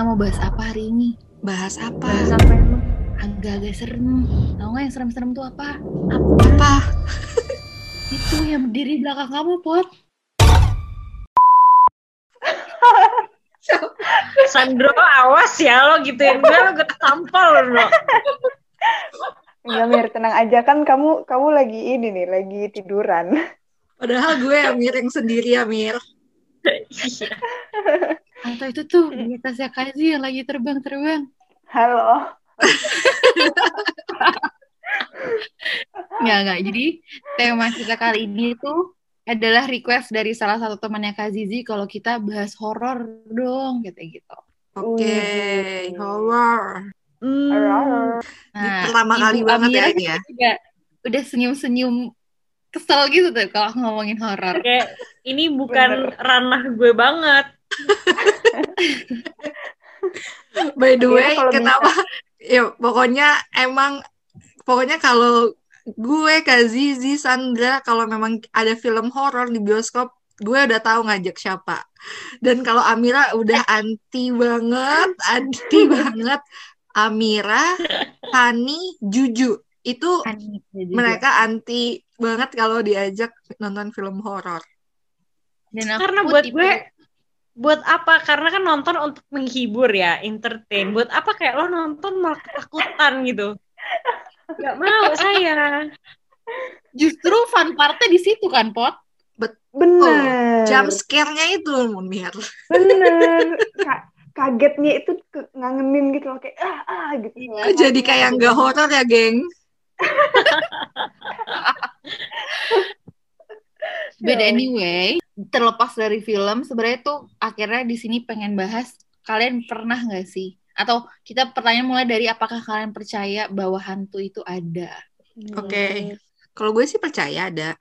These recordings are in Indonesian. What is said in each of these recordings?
kita mau bahas apa hari ini? Bahas apa? Bahas apa emang? Agak-agak serem. Tahu nggak yang serem-serem tuh apa? Apa? Itu yang berdiri di belakang kamu, Pot. Sandro awas ya lo gituin gue lo gue tampol lo Enggak Mir, tenang aja kan kamu kamu lagi ini nih, lagi tiduran. Padahal gue Amir yang sendiri Amir. Atau itu tuh di atasnya Kazi yang lagi terbang-terbang. Halo. Nggak, nggak. Jadi tema kita kali ini tuh adalah request dari salah satu temannya Kak Zizi kalau kita bahas horor dong, kayak gitu. Oke, Wih. horror. Hmm, Horor. Nah, pertama kali banget ya ini ya. udah, udah senyum-senyum kesel gitu tuh kalau ngomongin horor. kayak ini bukan Bener. ranah gue banget By the Akhirnya way, kalau kenapa? Ya, pokoknya emang pokoknya kalau gue Kak Zizi, Sandra kalau memang ada film horor di bioskop, gue udah tahu ngajak siapa. Dan kalau Amira udah anti banget, anti banget. Amira, Hani, Juju. Itu juga. mereka anti banget kalau diajak nonton film horor. Dan aku karena buat tipe- gue buat apa karena kan nonton untuk menghibur ya entertain buat apa kayak lo nonton malah ketakutan gitu Gak mau saya justru fun partnya di situ kan, Pot? Bener. Jump scare-nya itu, Munir. Bener. Ka- kagetnya itu ngangenin gitu loh kayak ah ah gitu. Kok jadi kayak nggak horor ya, geng? But Ya. anyway, terlepas dari film, sebenarnya tuh akhirnya di sini pengen bahas kalian pernah nggak sih? Atau kita pertanyaan mulai dari apakah kalian percaya bahwa hantu itu ada? Oke. Kalau gue sih percaya ada.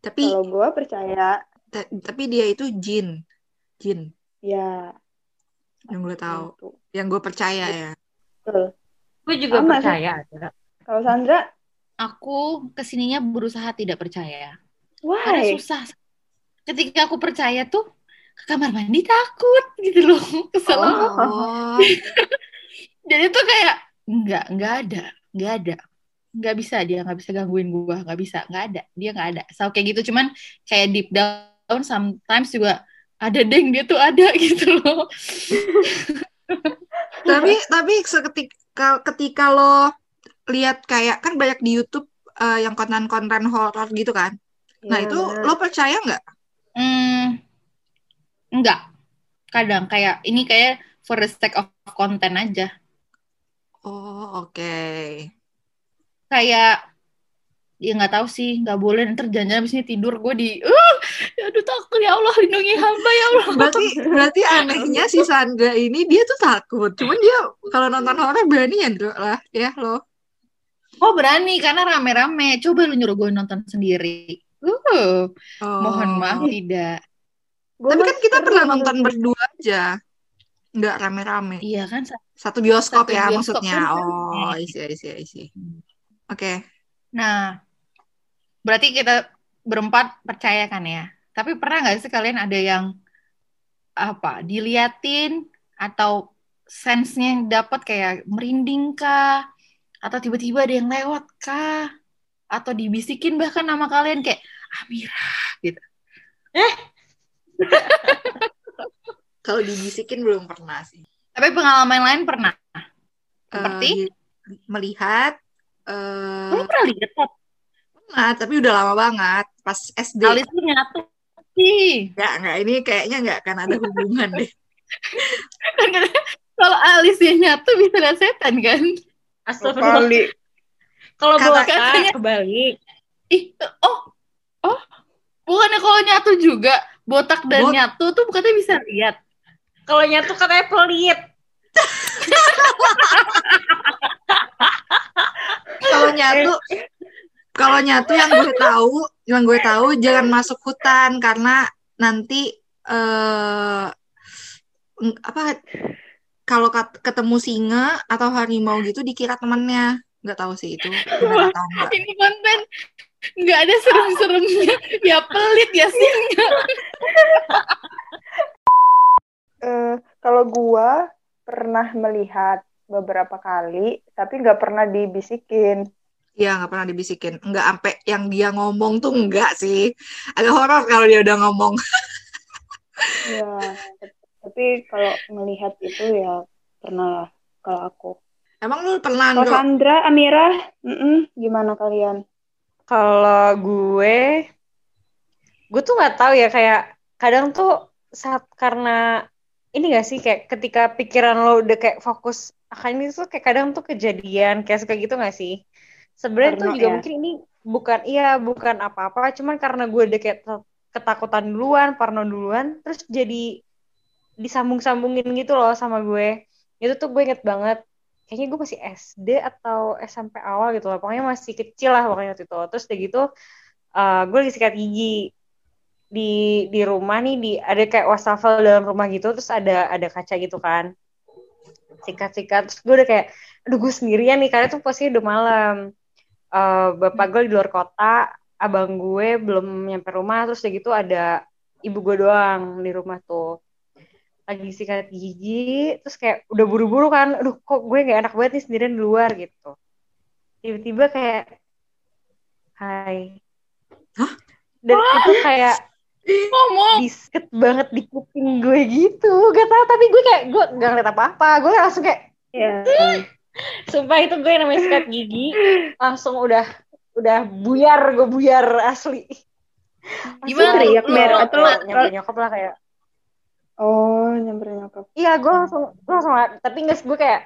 Tapi Kalau gue percaya ta- tapi dia itu jin. Jin ya yang gue tahu. hantu. Yang gue percaya ya. Betul. gue juga Sama sih. percaya ada Kalau Sandra, Aku ke sininya berusaha tidak percaya. Karena why? susah. Ketika aku percaya tuh, ke kamar mandi takut gitu loh. Kesel. Oh, Jadi tuh kayak, nggak, nggak ada. Nggak ada. Nggak bisa dia, nggak bisa gangguin gua. Nggak bisa, nggak ada. Dia nggak ada. So, kayak gitu. Cuman kayak deep down sometimes juga ada deng dia tuh ada gitu loh. tapi tapi seketika ketika lo lihat kayak kan banyak di YouTube eh, yang konten-konten horor gitu kan. Nah, Iya, itu lo percaya nggak? Hmm, enggak. Kadang kayak ini kayak for the sake of content aja. Oh, oke. Kayak ya nggak tahu sih, nggak boleh ntar jangan abis ini tidur gue di, uh, aduh takut ya Allah lindungi hamba ya Allah. Berarti berarti anehnya si Sandra ini dia tuh takut. Cuman dia kalau nonton horor berani ya, Ndro, lah, ya lo. Oh berani karena rame-rame. Coba lu nyuruh gue nonton sendiri. Uh, Oh. mohon maaf tidak. Gua Tapi kan kita pernah nonton berdua aja. Nggak rame-rame. Iya kan? Sa- Satu bioskop Satu ya bioskop maksudnya. kan. Oh, isi isi isi. Oke. Nah, berarti kita berempat percaya kan ya. Tapi pernah nggak sih kalian ada yang apa diliatin atau sense-nya yang dapat kayak merinding kah? Atau tiba-tiba ada yang lewat kah? Atau dibisikin bahkan nama kalian kayak Amira gitu. Kalau dibisikin belum pernah sih. Tapi pengalaman lain pernah. Seperti? Eh, di- melihat eh Kamu pernah lihat Pop? pernah, tapi udah lama banget pas SD. alisnya nyatu sih. Enggak, enggak ini kayaknya enggak akan ada hubungan deh. Kalau alisnya nyatu bisa lihat setan kan? astagfirullah. Kalau bawa katanya- kebalik Ih, oh, oh, bukannya kalau nyatu juga botak dan Bot- nyatu tuh bukannya bisa lihat. kalau nyatu katanya pelit Kalau nyatu kalau nyatu yang gue tahu, yang gue tahu jangan masuk hutan karena nanti eh eng- apa kalau ketemu singa atau harimau gitu dikira temannya. Nggak tahu sih itu. benar atau enggak. Ini konten nggak ada serem-seremnya. ya pelit ya sih. Eh, kalau gua pernah melihat beberapa kali, tapi nggak pernah dibisikin. Iya, nggak pernah dibisikin. Nggak sampai yang dia ngomong tuh enggak sih. Agak horor kalau dia udah ngomong. Ya, tapi kalau melihat itu ya pernah lah kalau aku. Emang lu pernah Kalau? Sandra, Amira, mm-mm, gimana kalian? Kalau gue, gue tuh nggak tahu ya kayak kadang tuh saat karena ini gak sih kayak ketika pikiran lo udah kayak fokus akan ini tuh kayak kadang tuh kejadian kayak suka gitu gak sih? Sebenarnya tuh juga ya? mungkin ini bukan iya bukan apa-apa, cuman karena gue udah kayak ketakutan duluan, parno duluan, terus jadi disambung-sambungin gitu loh sama gue. Itu tuh gue inget banget. Kayaknya gue masih SD atau SMP awal gitu loh. Pokoknya masih kecil lah pokoknya waktu itu. Terus udah gitu eh, gue lagi sikat gigi di di rumah nih di ada kayak wastafel dalam rumah gitu. Terus ada ada kaca gitu kan. Sikat-sikat. Terus gue udah kayak aduh gue sendirian nih. Karena tuh posisinya udah malam. Eh, bapak gue di luar kota abang gue belum nyampe rumah. Terus udah gitu ada ibu gue doang di rumah tuh lagi sikat gigi terus kayak udah buru-buru kan aduh kok gue gak enak banget nih sendirian di luar gitu. Tiba-tiba kayak hai. Hah? dan itu kayak Ngomong. disket banget di kuping gue gitu. Gak tau tapi gue kayak gue gak ngeliat apa-apa. Gue langsung kayak Ya, sumpah itu gue namanya sikat gigi. Langsung udah udah buyar gue buyar asli. Gimana? teriak, Mer, atau nyampe nyokap lah kayak oh nyamperin nyokap. iya gue langsung gue langsung tapi nggak gue kayak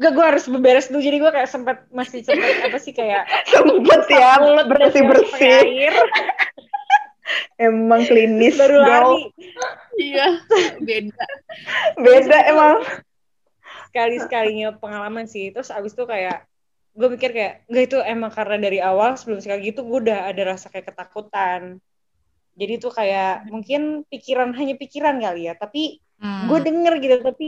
gak gue harus beberes dulu jadi gue kayak sempat masih sempat apa sih kayak Sempet ya, mulut bersih-bersih. air Emang klinis, baru lari Iya, beda. Beda emang. sekali sekalinya pengalaman sih terus abis itu kayak gue mikir kayak nggak itu emang karena dari awal sebelum sekali gitu gue udah ada rasa kayak ketakutan jadi tuh kayak mungkin pikiran hanya pikiran kali ya tapi Hmm. gue denger gitu tapi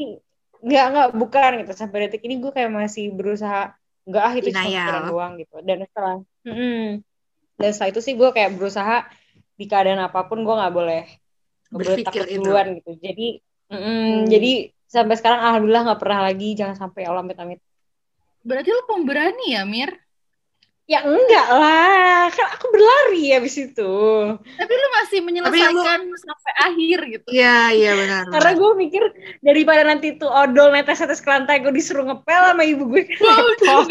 nggak nggak bukan gitu sampai detik ini gue kayak masih berusaha nggak ah itu cuma pikiran doang gitu dan setelah Mm-mm. dan setelah itu sih gue kayak berusaha di keadaan apa pun gue nggak boleh Berpikir itu. duluan gitu jadi mm-mm, Hmm. jadi sampai sekarang alhamdulillah nggak pernah lagi jangan sampai Allah amit amit Berarti lu pemberani ya, Mir? Ya enggak lah kan aku berlari habis itu Tapi lu masih menyelesaikan sampai akhir gitu. Iya, iya benar. karena gue mikir daripada nanti tuh odol netes-netes ke lantai gue disuruh ngepel sama ibu gue Wow.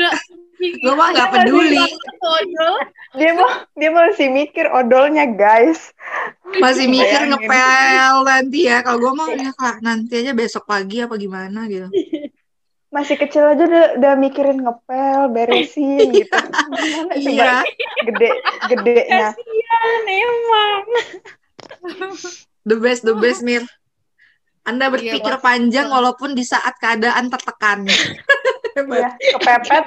Gue mah nggak peduli. Odol. Dia mau dia masih mikir odolnya, guys. Masih mikir ngepel nanti ya. Kalau gue mah ya nanti aja besok pagi apa gimana gitu. Masih kecil aja udah, udah mikirin ngepel, beresin gitu. Gimana sih, Iya. Gede gedenya. kasian emang The best, the best, Mir. Anda berpikir Iya, panjang walaupun di saat keadaan tertekan. Ya, kepepet.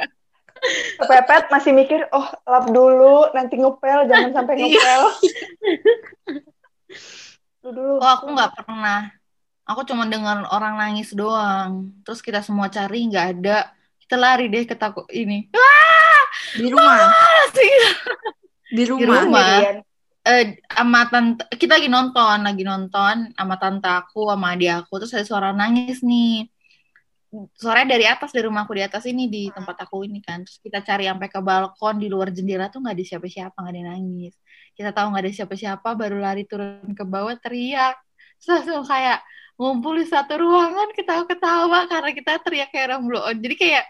Kepepet masih mikir, oh lap dulu, nanti ngepel, jangan sampai Iya. ngepel. Lu dulu. Oh, aku nggak pernah. Aku cuma dengar orang nangis doang. Terus kita semua cari nggak ada. Kita lari deh ke takut ini. Di rumah, Asik. di Di rumah. rumah. Sendirian. Eh, sama tante, kita lagi nonton, lagi nonton sama tante aku, sama adik aku. Terus ada suara nangis nih. Suaranya dari atas, dari rumahku di atas ini, di tempat aku ini kan. Terus kita cari sampai ke balkon, di luar jendela tuh nggak ada siapa-siapa, nggak ada yang nangis. Kita tahu nggak ada siapa-siapa, baru lari turun ke bawah, teriak. Terus langsung kayak ngumpul di satu ruangan, ketawa-ketawa karena kita teriak kayak orang blow on. Jadi kayak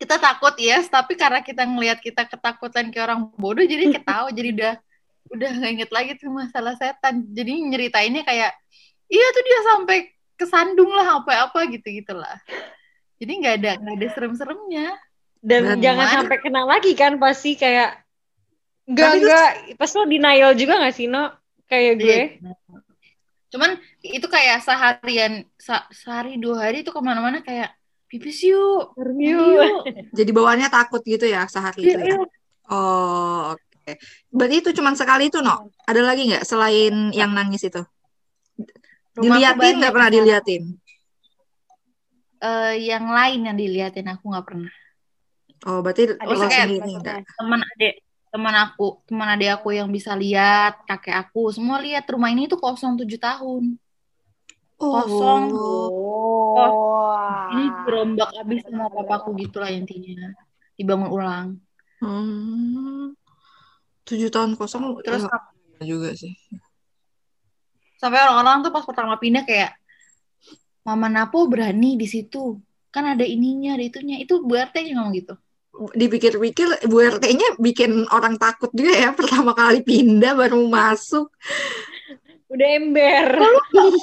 kita takut yes, tapi karena kita ngelihat kita ketakutan kayak orang bodoh, jadi ketawa, jadi udah udah nggak inget lagi tuh masalah setan. Jadi nyeritainnya kayak, iya tuh dia sampai kesandung lah apa-apa gitu gitulah. Jadi nggak ada nggak ada serem-seremnya. dan jangan sampai kena lagi kan pasti kayak enggak enggak pas lo denial juga gak sih no kayak gue Iya. Cuman itu kayak seharian, se- sehari dua hari itu ke mana-mana kayak pipis yuk, yuk. Jadi bawaannya takut gitu ya sehari itu ya. Oh, oke. Berarti itu cuma sekali itu, no? Ada lagi nggak selain yang nangis itu? Diliatin nggak pernah diliatin? eh, yang lain yang diliatin aku nggak pernah. Oh, berarti lo sendiri enggak? Teman adik, teman aku, teman adik aku yang bisa lihat, kakek aku, semua lihat rumah ini tuh kosong tujuh tahun. Kosong. Oh. Ini dirombak habis sama papaku gitu lah intinya. Dibangun ulang. Hmm. Tujuh tahun kosong Terus ya, juga sih. sampai orang-orang tuh pas pertama pindah kayak Mama Napo berani di situ. Kan ada ininya, ada itunya. Itu yang ngomong gitu. Dipikir-pikir Bu RT-nya bikin orang takut juga ya pertama kali pindah baru masuk. Udah ember.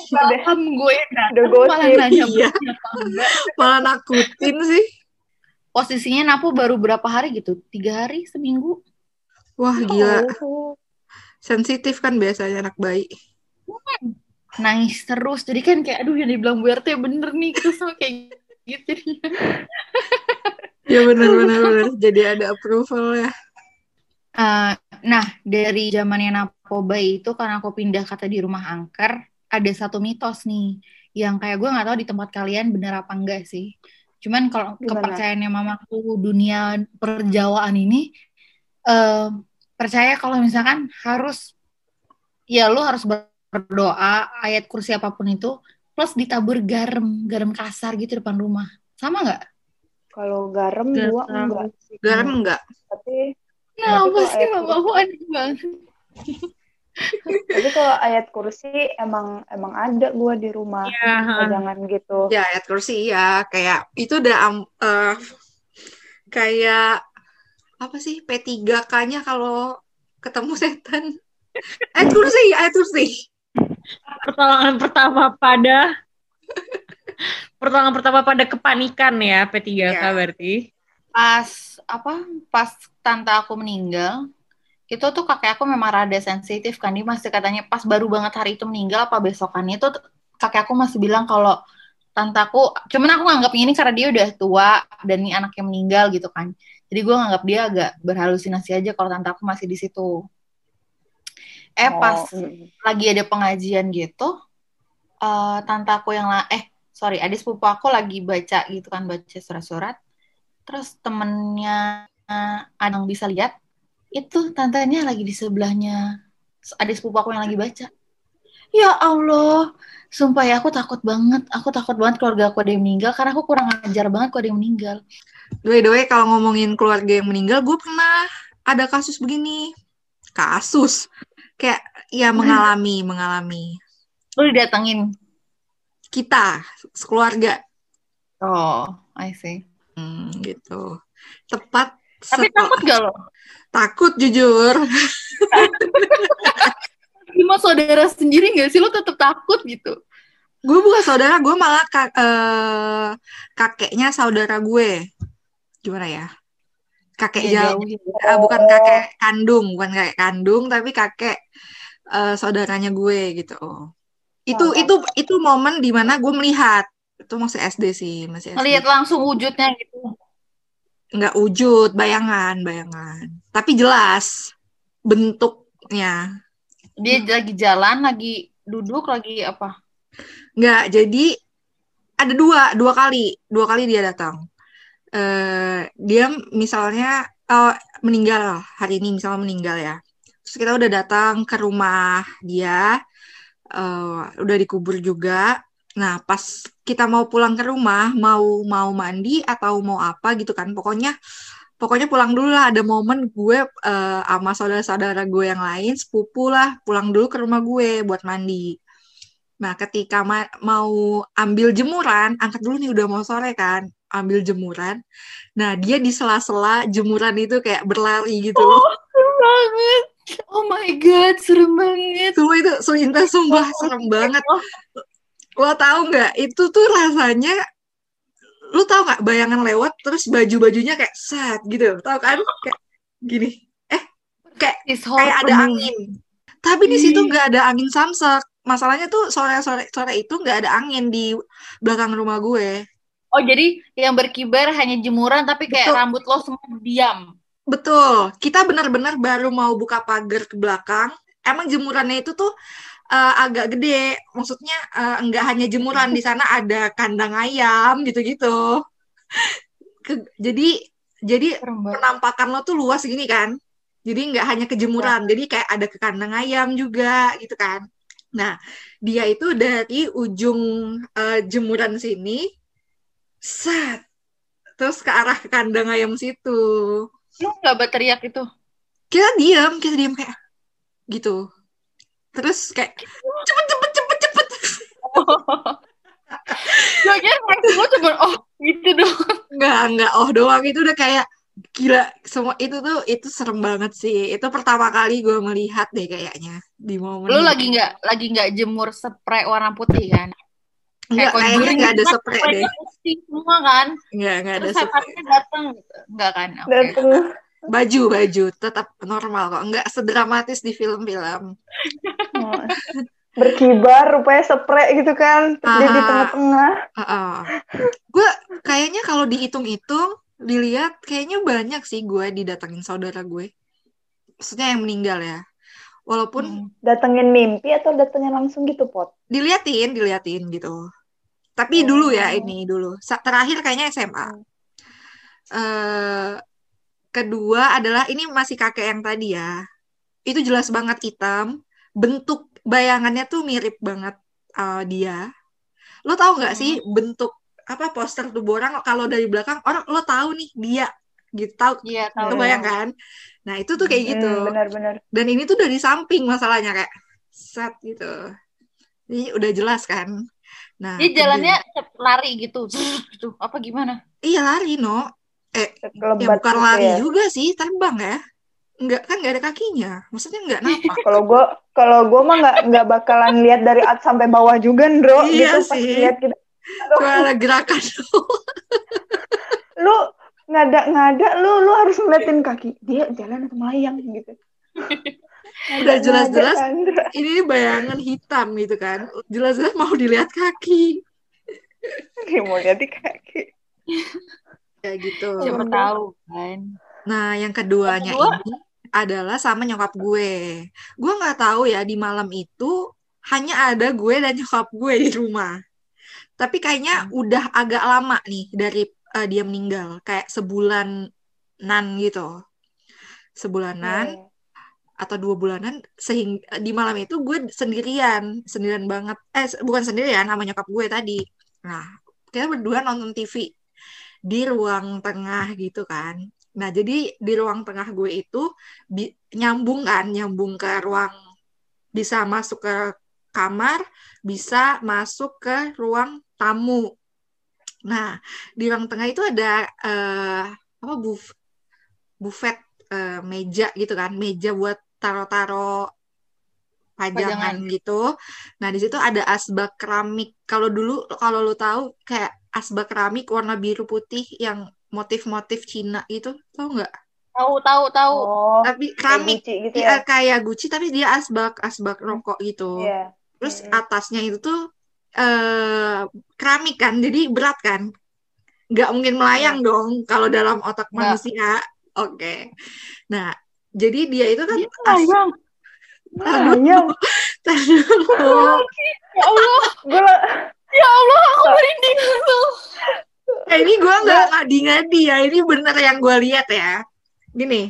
Paham gue nah, Udah malah gosip. nanya Iya. Malah nakutin sih. Posisinya Napo baru berapa hari gitu? Tiga hari, seminggu. Wah gila. Oh. Sensitif kan biasanya anak bayi. Nangis terus. Jadi kan kayak, aduh yang dibilang Bu RT bener nih. Terus kayak gitu. Ya benar-benar benar. Jadi ada approval ya. Eh, nah, dari zamannya Napo bayi itu karena aku pindah kata di rumah angker, ada satu mitos nih yang kayak gue nggak tahu di tempat kalian bener apa enggak sih. Cuman kalau kepercayaannya mamaku dunia perjawaan ini eh, percaya kalau misalkan harus ya lu harus berdoa ayat kursi apa pun itu plus ditabur garam, garam kasar gitu depan rumah. Sama nggak? Kalau garam Gak gua enggak sih. Garam enggak? Tapi Nah, pasti ayat mamaku kursi- aneh banget. tapi kalau ayat kursi emang emang ada gua di rumah. Iya. Jangan gitu. Ya ayat kursi ya. Kayak itu udah am- eh, kayak apa sih P3K-nya kalau ketemu setan. Ayat kursi, ayat kursi. Pertolongan pertama pada pertolongan pertama pada kepanikan ya P3K Iya. berarti. pas apa pas tante aku meninggal itu tuh kakek aku memang rada sensitif kan dia masih katanya pas baru banget hari itu meninggal apa besokannya itu kakek aku masih bilang kalau tante aku cuman aku nganggap ini karena dia udah tua dan ini anaknya meninggal gitu kan jadi gue nganggap dia agak berhalusinasi aja kalau tante aku masih di situ eh pas Oh, lagi ada pengajian gitu eh tante aku yang la- eh sorry adik sepupu aku lagi baca gitu kan baca surat-surat. Terus temennya eh, ada yang bisa lihat itu tantenya lagi di sebelahnya. Adik sepupu aku yang lagi baca. Ya Allah sumpah ya aku takut banget. Aku takut banget keluarga aku ada yang meninggal karena aku kurang ajar banget kalau ada yang meninggal. By the way, kalau ngomongin keluarga yang meninggal, gue pernah ada kasus begini. Kasus. Kayak, ya mengalami, mengalami. lu didatengin Kita, sekeluarga. oh I see Hmm, gitu. Tepat tapi takut gak lo Takut, jujur. Cuma saudara sendiri gak sih lo tetap takut gitu Gue bukan saudara, gue malah ka- eh, kakeknya saudara gue. Gimana ya? Kakek Ya, jauh. jauh. Ah, bukan kakek kandung, bukan kakek kandung, tapi kakek eh, saudaranya gue gitu. Itu Oh. itu itu momen di mana gue melihat itu masih SD sih, masih SD. ngelihat langsung wujudnya gitu Nggak wujud, bayangan, bayangan. Tapi jelas bentuknya. dia lagi jalan lagi duduk lagi apa Nggak, jadi ada dua, dua kali, dua kali dia datang. Eh, dia misalnya oh, meninggal hari ini, misalnya meninggal ya. Terus kita udah datang ke rumah dia, eh, udah dikubur juga. Nah, pas kita mau pulang ke rumah, mau mau mandi atau mau apa gitu kan, pokoknya pokoknya pulang dulu lah. Ada momen gue eh, sama saudara-saudara gue yang lain, sepupu lah, pulang dulu ke rumah gue buat mandi. Nah, ketika ma- mau ambil jemuran, angkat dulu nih udah mau sore kan, ambil jemuran. Nah, dia di sela-sela jemuran itu kayak berlari gitu loh. serem banget oh my god serem banget Sumpah itu, sumpah, sumpah, serem banget. Lo tau nggak? Itu tuh rasanya, lu tau nggak bayangan lewat, terus baju-bajunya kayak set gitu, tau kan? Kayak gini. Eh, kayak kayak ada angin. Tapi di situ nggak ada angin samsak. Masalahnya tuh sore-sore sore itu nggak ada angin di belakang rumah gue. oh jadi yang berkibar hanya jemuran tapi kayak Betul. rambut lo semua diam Betul, kita benar-benar baru mau buka pagar ke belakang. Emang jemurannya itu tuh eh, agak gede, maksudnya eh, nggak hanya jemuran di sana ada kandang ayam gitu-gitu. Ke- jadi jadi penampakan lo tuh luas gini kan. Jadi nggak hanya kejemuran, jadi kayak ada ke kandang ayam juga gitu kan. Nah, dia itu dari ujung eh, jemuran sini, set, terus ke arah kandang ayam situ. Lu nggak berteriak itu? Kita diam, kita diam kayak gitu. Terus kayak cepet cepet cepet cepet. Gue kira reaksi gue cuma oh gitu doang. Nggak nggak oh doang itu udah kayak gila semua itu tuh itu serem banget sih. Itu pertama kali gue melihat deh kayaknya di momen. Lu lagi nggak lagi nggak jemur spray warna putih kan? Nggak, kayaknya Conjuring nggak ada gitu spray deh. putih semua kan? Nggak nggak ada Terus spray. datang gitu. Enggak kan? Oke. Dateng. Baju baju tetap normal kok. Nggak sedramatis di film-film. Oh. Berkibar rupanya spray gitu kan. Terus dia di tengah-tengah. Gue kayaknya kalau dihitung-hitung dilihat kayaknya banyak sih gue didatengin saudara gue. Maksudnya yang meninggal ya. Walaupun Hmm. Datengin mimpi atau datengin langsung gitu, Pot? diliatin, diliatin gitu. Tapi Oh. dulu ya ini dulu. Sa- Terakhir kayaknya SMA. eh kedua adalah ini masih kakek yang tadi ya. Itu jelas banget hitam. Bentuk bayangannya tuh mirip banget eh, dia. Lo tahu nggak sih bentuk apa poster tubuh orang kalau dari belakang orang lo tahu nih dia gitu tahu Iya, tahu. kebayang kan? Nah itu tuh kayak gitu. Hmm, benar-benar. Dan ini tuh dari samping masalahnya kayak set gitu. Ini udah jelas kan. Nah, Dia jalannya cep- lari gitu. gitu. Apa gimana? iya lari no. Ya Kelebat bukan gitu lari ya. juga sih, terbang ya. Enggak kan nggak ada kakinya. Maksudnya nggak napak. Kalau gue kalau gue mah nggak nggak bakalan lihat dari atas sampai bawah juga, Ndro. Iya gitu pas sih. lihat gitu. Cuma ada gerakan. Lu ngada ngada lu lu harus ngeliatin kaki dia jalan atau melayang gitu. Udah jelas-jelas ini bayangan hitam gitu kan. Jelas-jelas mau dilihat kaki. Dia mau lihat di kaki. Kayak gitu. Siapa tahu kan. Nah, yang keduanya kedua? ini adalah sama nyokap gue. Gue nggak tahu ya di malam itu hanya ada gue dan nyokap gue di rumah. Tapi kayaknya udah agak lama nih dari eh, dia meninggal, kayak sebulanan gitu. Sebulanan Iya. Atau dua bulanan sehingga di malam itu gue sendirian, sendirian banget. Eh bukan sendirian sama nyokap gue tadi. Nah, kita berdua nonton TV di ruang tengah gitu kan. Nah, jadi di ruang tengah gue itu bi- nyambung kan, nyambung ke ruang bisa masuk ke kamar, bisa masuk ke ruang tamu. Nah, di ruang tengah itu ada eh, apa buf buffet eh, meja gitu kan, meja buat taro-taro pajangan Pajangan. gitu. Nah, di situ ada asbak keramik. Kalau dulu kalau lu tahu kayak asbak keramik warna biru putih yang motif-motif Cina gitu, tau nggak? Tahu tahu tahu. Oh, Tapi kayak keramik Gucci gitu Iya ya. kayak Gucci tapi dia asbak asbak rokok gitu. Iya. Terus Mm-mm. atasnya itu tuh eh keramik kan, jadi berat kan. Nggak mungkin melayang dong kalau dalam otak manusia. Oke. Nah, jadi dia itu kan Dia. Melayang. Tar dulu. Ya Allah, Gue ya Allah, aku merinding. Eh, ini gue nggak ngadi-ngadi ya, ini bener yang gue lihat ya. Gini,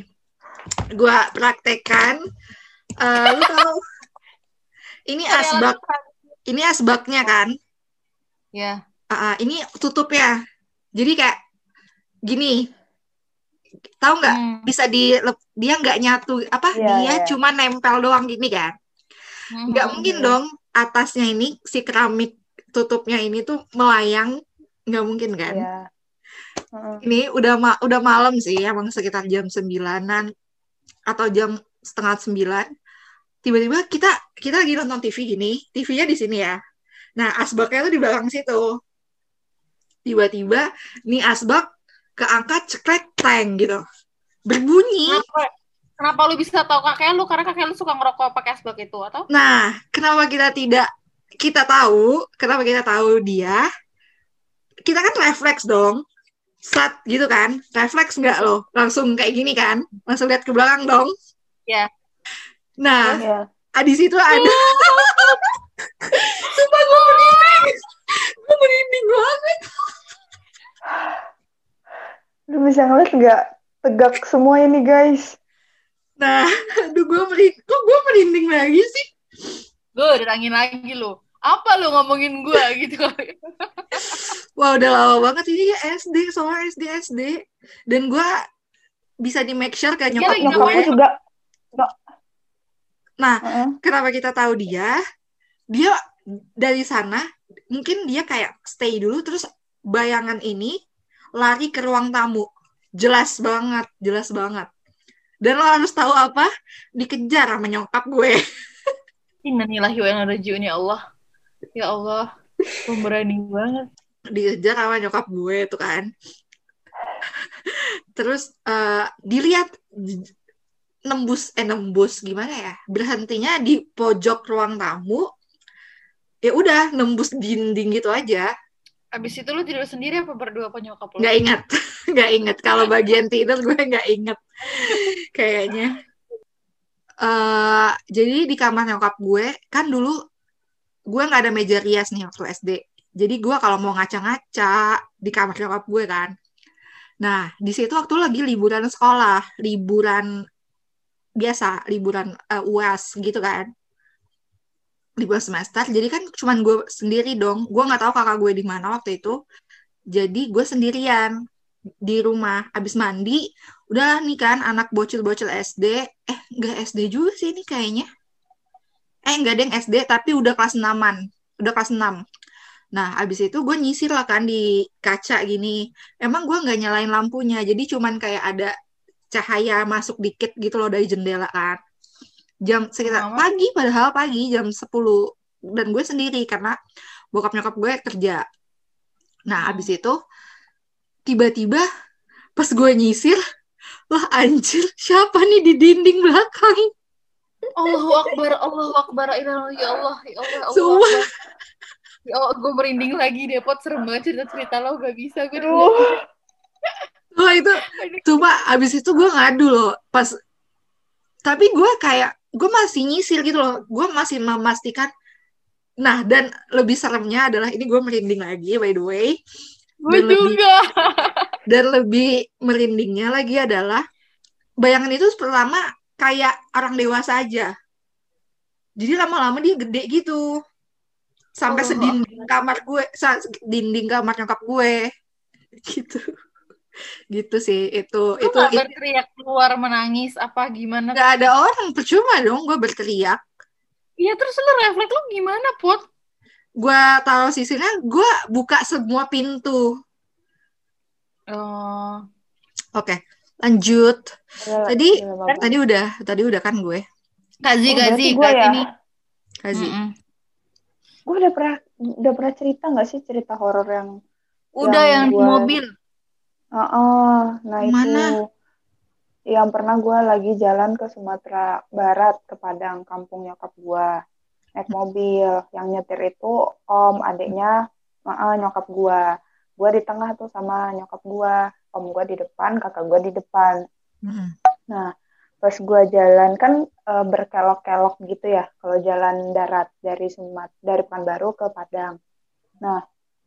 gue praktekan. Eh, lu tahu ini asbak, ini asbaknya kan? Ya. Ah, ah, ini tutupnya. Jadi kayak gini. Tahu nggak? Hmm. Bisa di dia nggak nyatu apa? Iya, dia iya. cuma nempel doang gini kan. Hmm. Nggak mungkin dong atasnya ini si keramik tutupnya ini tuh melayang. Nggak mungkin kan? Iya. Heeh. Ini udah ma- udah malam sih, emang sekitar jam sembilanan atau jam setengah sembilan. Tiba-tiba kita kita lagi nonton TV gini, TV-nya di sini ya. Nah, asbaknya tuh di belakang situ. Tiba-tiba nih asbak keangkat cekrek teng gitu. Berbunyi. Kenapa, kenapa lu bisa tahu kakek lu? Karena kakek lu suka ngerokok pakai asbak itu atau? Nah, kenapa kita tidak kita tahu, kenapa kita tahu dia? Kita kan refleks dong. Sat gitu kan. Refleks nggak loh? Langsung kayak gini kan? Langsung lihat ke belakang dong. Iya. Nah, Iya. ah, di situ ada Sumpah gue merinding. Gue merinding banget. Lu bisa ngeliat nggak tegak semua ini guys. Nah, aduh gue merinding, kok gue merinding lagi sih? Gue ditangin lagi lo. Apa lo ngomongin gue gitu? Wah udah lama banget ini ya SD, soalnya SD SD. Dan gue bisa di make sure kayak Dia nyokap lagi gue. Juga Nah, Heeh. kenapa kita tahu dia? Dia dari sana mungkin dia kayak stay dulu terus bayangan ini lari ke ruang tamu. Jelas banget, jelas banget. Dan lo harus tahu apa? Dikejar sama nyokap gue. Innalillahi wa inna raji'un ya Allah. Ya Allah, pemberani banget. Dikejar sama nyokap gue itu kan. Terus eh, dilihat nembus eh nembus gimana ya? Berhentinya di pojok ruang tamu. Ya udah nembus dinding gitu aja. Abis itu lu tidur sendiri apa berdua apa nyokap lu? nggak ingat. Nggak inget kalau bagian tidur gue nggak inget kayaknya. Eh jadi di kamar nyokap gue kan dulu gue nggak ada meja rias nih waktu SD jadi gue kalau mau ngaca-ngaca di kamar nyokap gue kan. Nah di situ waktu lagi liburan sekolah liburan biasa liburan eh, uas gitu kan liburan semester. Jadi kan cuman gue sendiri dong. Gue nggak tahu kakak gue di mana waktu itu. Jadi gue sendirian di rumah. Abis mandi udah nih kan anak bocil-bocil SD eh enggak SD juga sih ini kayaknya. Eh enggak deng SD tapi udah kelas 6-an udah kelas 6 nah abis itu gue nyisir lah kan di kaca gini. Emang gue nggak nyalain lampunya. Jadi cuman kayak ada cahaya masuk dikit gitu loh dari jendela kan jam sekitar Mama. pagi padahal pagi jam 10 dan gue sendiri karena bokap nyokap gue kerja nah abis itu tiba-tiba pas gue nyisir wah anjir siapa nih di dinding belakang Allahu Akbar, Allahu Akbar, ya Allah, ya Allah, Allah Sumpah. Akbar. Ya Allah, gue merinding lagi deh, Pot. Serem banget cerita-cerita lo, gak bisa. Gue wah itu cuma abis itu gue ngadu loh pas tapi gue kayak gue masih nyisir gitu loh. Gue masih memastikan nah dan lebih seremnya adalah ini gue merinding lagi by the way. Gue Dan lebih- juga. dan lebih merindingnya lagi adalah bayangan itu pertama kayak orang dewasa aja. Jadi lama-lama dia gede gitu. Sampai Allah. sedinding kamar gue dinding kamar nyokap gue. Gitu gitu sih itu Lo itu gak itu berteriak keluar, menangis, apa gimana? nggak ada orang percuma dong gue berteriak Iya, terus lo refleks lo gimana, Pot? gue taruh sisirnya gue buka semua pintu Oh, oke lanjut Gila, Tadi- banget. tadi udah tadi udah kan gue Kazi, Oh, Kazi, Kazi ya. ini. Kazi Mm-mm. Gue udah pernah udah pernah cerita nggak sih cerita horor yang Udah Yang yang di gua- nah Mana? itu yang pernah gue lagi jalan ke Sumatera Barat ke Padang kampung nyokap gue naik mobil yang nyetir itu om adiknya heeh, nyokap gue gue di tengah tuh sama nyokap gue om gue di depan kakak gue di depan Mm-mm. Nah, pas gue jalan kan eh, berkelok-kelok gitu ya, kalau jalan darat dari Sumat dari Pekanbaru ke Padang. Nah,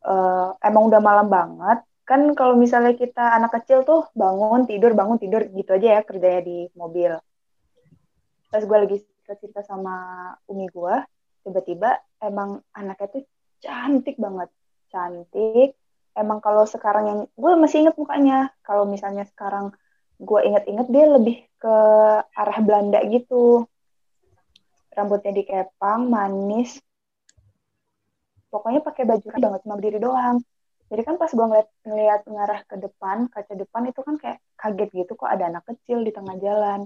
eh, emang udah malam banget. Kan kalau misalnya kita anak kecil tuh bangun tidur bangun tidur gitu aja ya kerjanya di mobil. Pas gue lagi cerita sama umi gue, tiba-tiba emang anaknya tuh cantik banget, cantik. Emang kalau sekarang yang gue masih inget mukanya. Kalau misalnya sekarang gue inget-inget dia lebih ke arah Belanda gitu. Rambutnya dikepang, manis. Pokoknya pakai baju banget cuma berdiri doang. Jadi kan pas gue ngeliat, ngeliat ngarah ke depan, kaca depan itu kan kayak kaget gitu kok ada anak kecil di tengah jalan.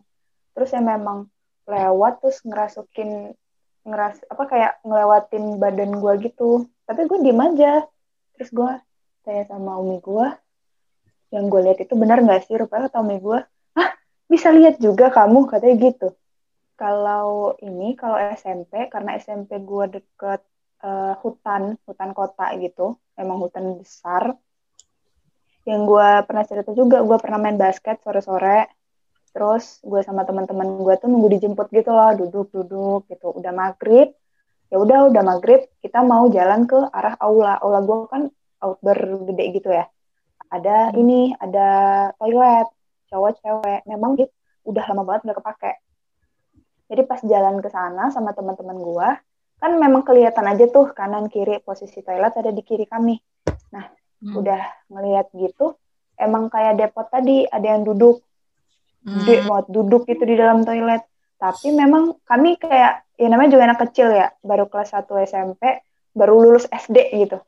Terus ya memang lewat terus ngerasukin ngeras apa kayak ngelewatin badan gue gitu. Tapi gue diem aja. Terus gue tanya sama umi gue, yang gue lihat itu benar nggak sih rupanya kata umi gue ah bisa lihat juga kamu katanya gitu kalau ini kalau SMP karena SMP gue deket eh, hutan hutan kota gitu. Emang hutan besar. Yang gue pernah cerita juga gue pernah main basket sore-sore. Terus gue sama teman-teman gue tuh nunggu dijemput gitu loh duduk-duduk gitu. Udah maghrib ya udah udah maghrib kita mau jalan ke arah aula. Aula gue kan outdoor gede gitu ya. Ada ini ada toilet cowok cewek. Memang gitu udah lama banget nggak kepake. Jadi pas jalan ke sana sama teman-teman gue kan memang kelihatan aja tuh kanan kiri posisi toilet ada di kiri kami. Nah hmm. udah ngelihat gitu emang kayak depot tadi ada yang duduk. Hmm. gede banget duduk itu di dalam toilet. Tapi memang kami kayak ya namanya juga anak kecil ya baru kelas 1 SMP baru lulus SD gitu.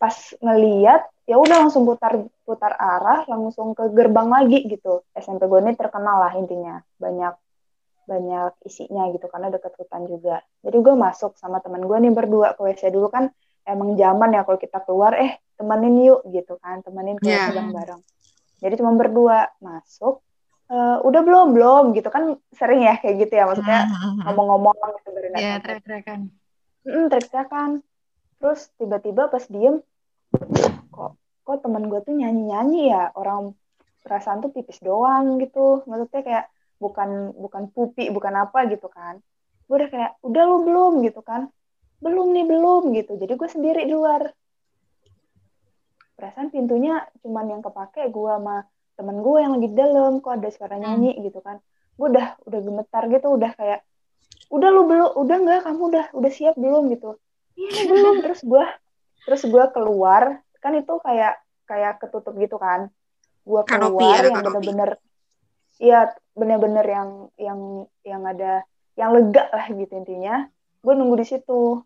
Pas ngeliat ya udah langsung putar putar arah langsung ke gerbang lagi gitu. SMP gue ini terkenal lah intinya banyak banyak isinya gitu karena deket hutan juga. Jadi gue masuk sama teman gue nih berdua ke WC dulu kan emang zaman ya kalau kita keluar eh temenin yuk gitu kan temenin ke yeah. bareng-bareng. Jadi cuma berdua masuk uh, udah belum belum gitu kan sering ya kayak gitu ya maksudnya ngomong-ngomong gitu berenang yeah, teriak-teriakan. Mm, teriak-teriakan. Terus tiba-tiba pas diem kok kok teman gue tuh nyanyi nyanyi ya? Orang perasaan tuh pipis doang gitu. Maksudnya kayak bukan bukan pupi bukan apa gitu kan. Gue udah kayak udah lu belum gitu kan. Belum nih belum gitu. Jadi gue sendiri di luar. Perasaan pintunya cuman yang kepake gue sama temen gue yang lagi di dalam kok ada suara hmm. nyanyi hmm. gitu kan. Gue udah udah gemetar gitu udah kayak udah lu belum udah nggak kamu udah udah siap belum gitu. Iya belum. Terus gue terus gue keluar. Kan itu kayak kayak ketutup gitu kan. Gue keluar ya, yang bener-bener iya bener-bener yang yang yang ada yang lega lah gitu intinya. Gue nunggu di situ.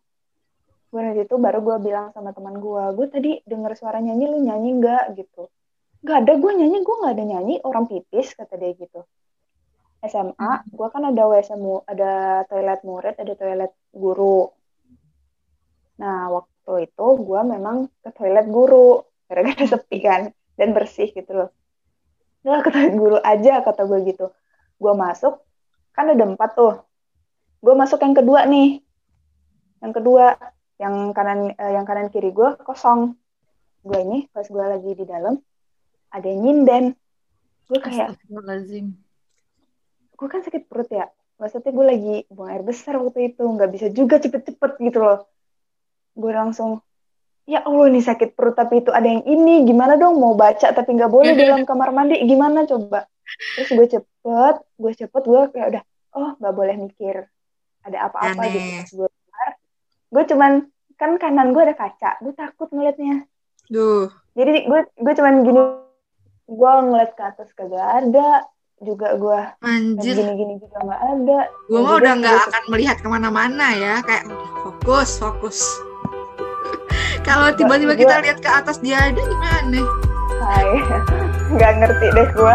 Gue di situ baru gue bilang sama teman gue gue tadi denger suara nyanyi lu nyanyi nggak? Gitu. Nggak ada gue nyanyi gue nggak ada nyanyi orang pipis kata dia gitu. SMA hmm. gue kan ada WC ada toilet murid ada toilet guru. Nah waktu waktu itu gue memang ke toilet guru gara-gara sepi kan dan bersih gitu loh udah ke toilet guru aja kata gue gitu. Gue masuk kan ada empat tuh. Gue masuk yang kedua nih. Yang kedua yang kanan eh, yang kanan kiri gue kosong. Gue ini pas gue lagi di dalam ada yang nyinden. Gue kayak gue kan sakit perut ya. Maksudnya gue lagi buang air besar waktu itu. Nggak bisa juga cepet-cepet gitu loh. Gue langsung ya Allah ini sakit perut tapi itu ada yang ini. Gimana dong? Mau baca tapi nggak boleh di dalam kamar mandi. Gimana coba? Terus gue cepet gue cepet gue kayak udah oh nggak boleh mikir ada apa-apa gitu. Gue gue cuman kan kanan gue ada kaca gue takut ngeliatnya. Duh. jadi gue gue cuman gini gue ngeliat ke atas kagak ada juga gue gini-gini juga nggak ada. Gue mah udah nggak akan melihat ke mana-mana ya kayak fokus fokus kalau tiba-tiba kita lihat ke atas dia ada gimana? Hai, nggak ngerti deh gue.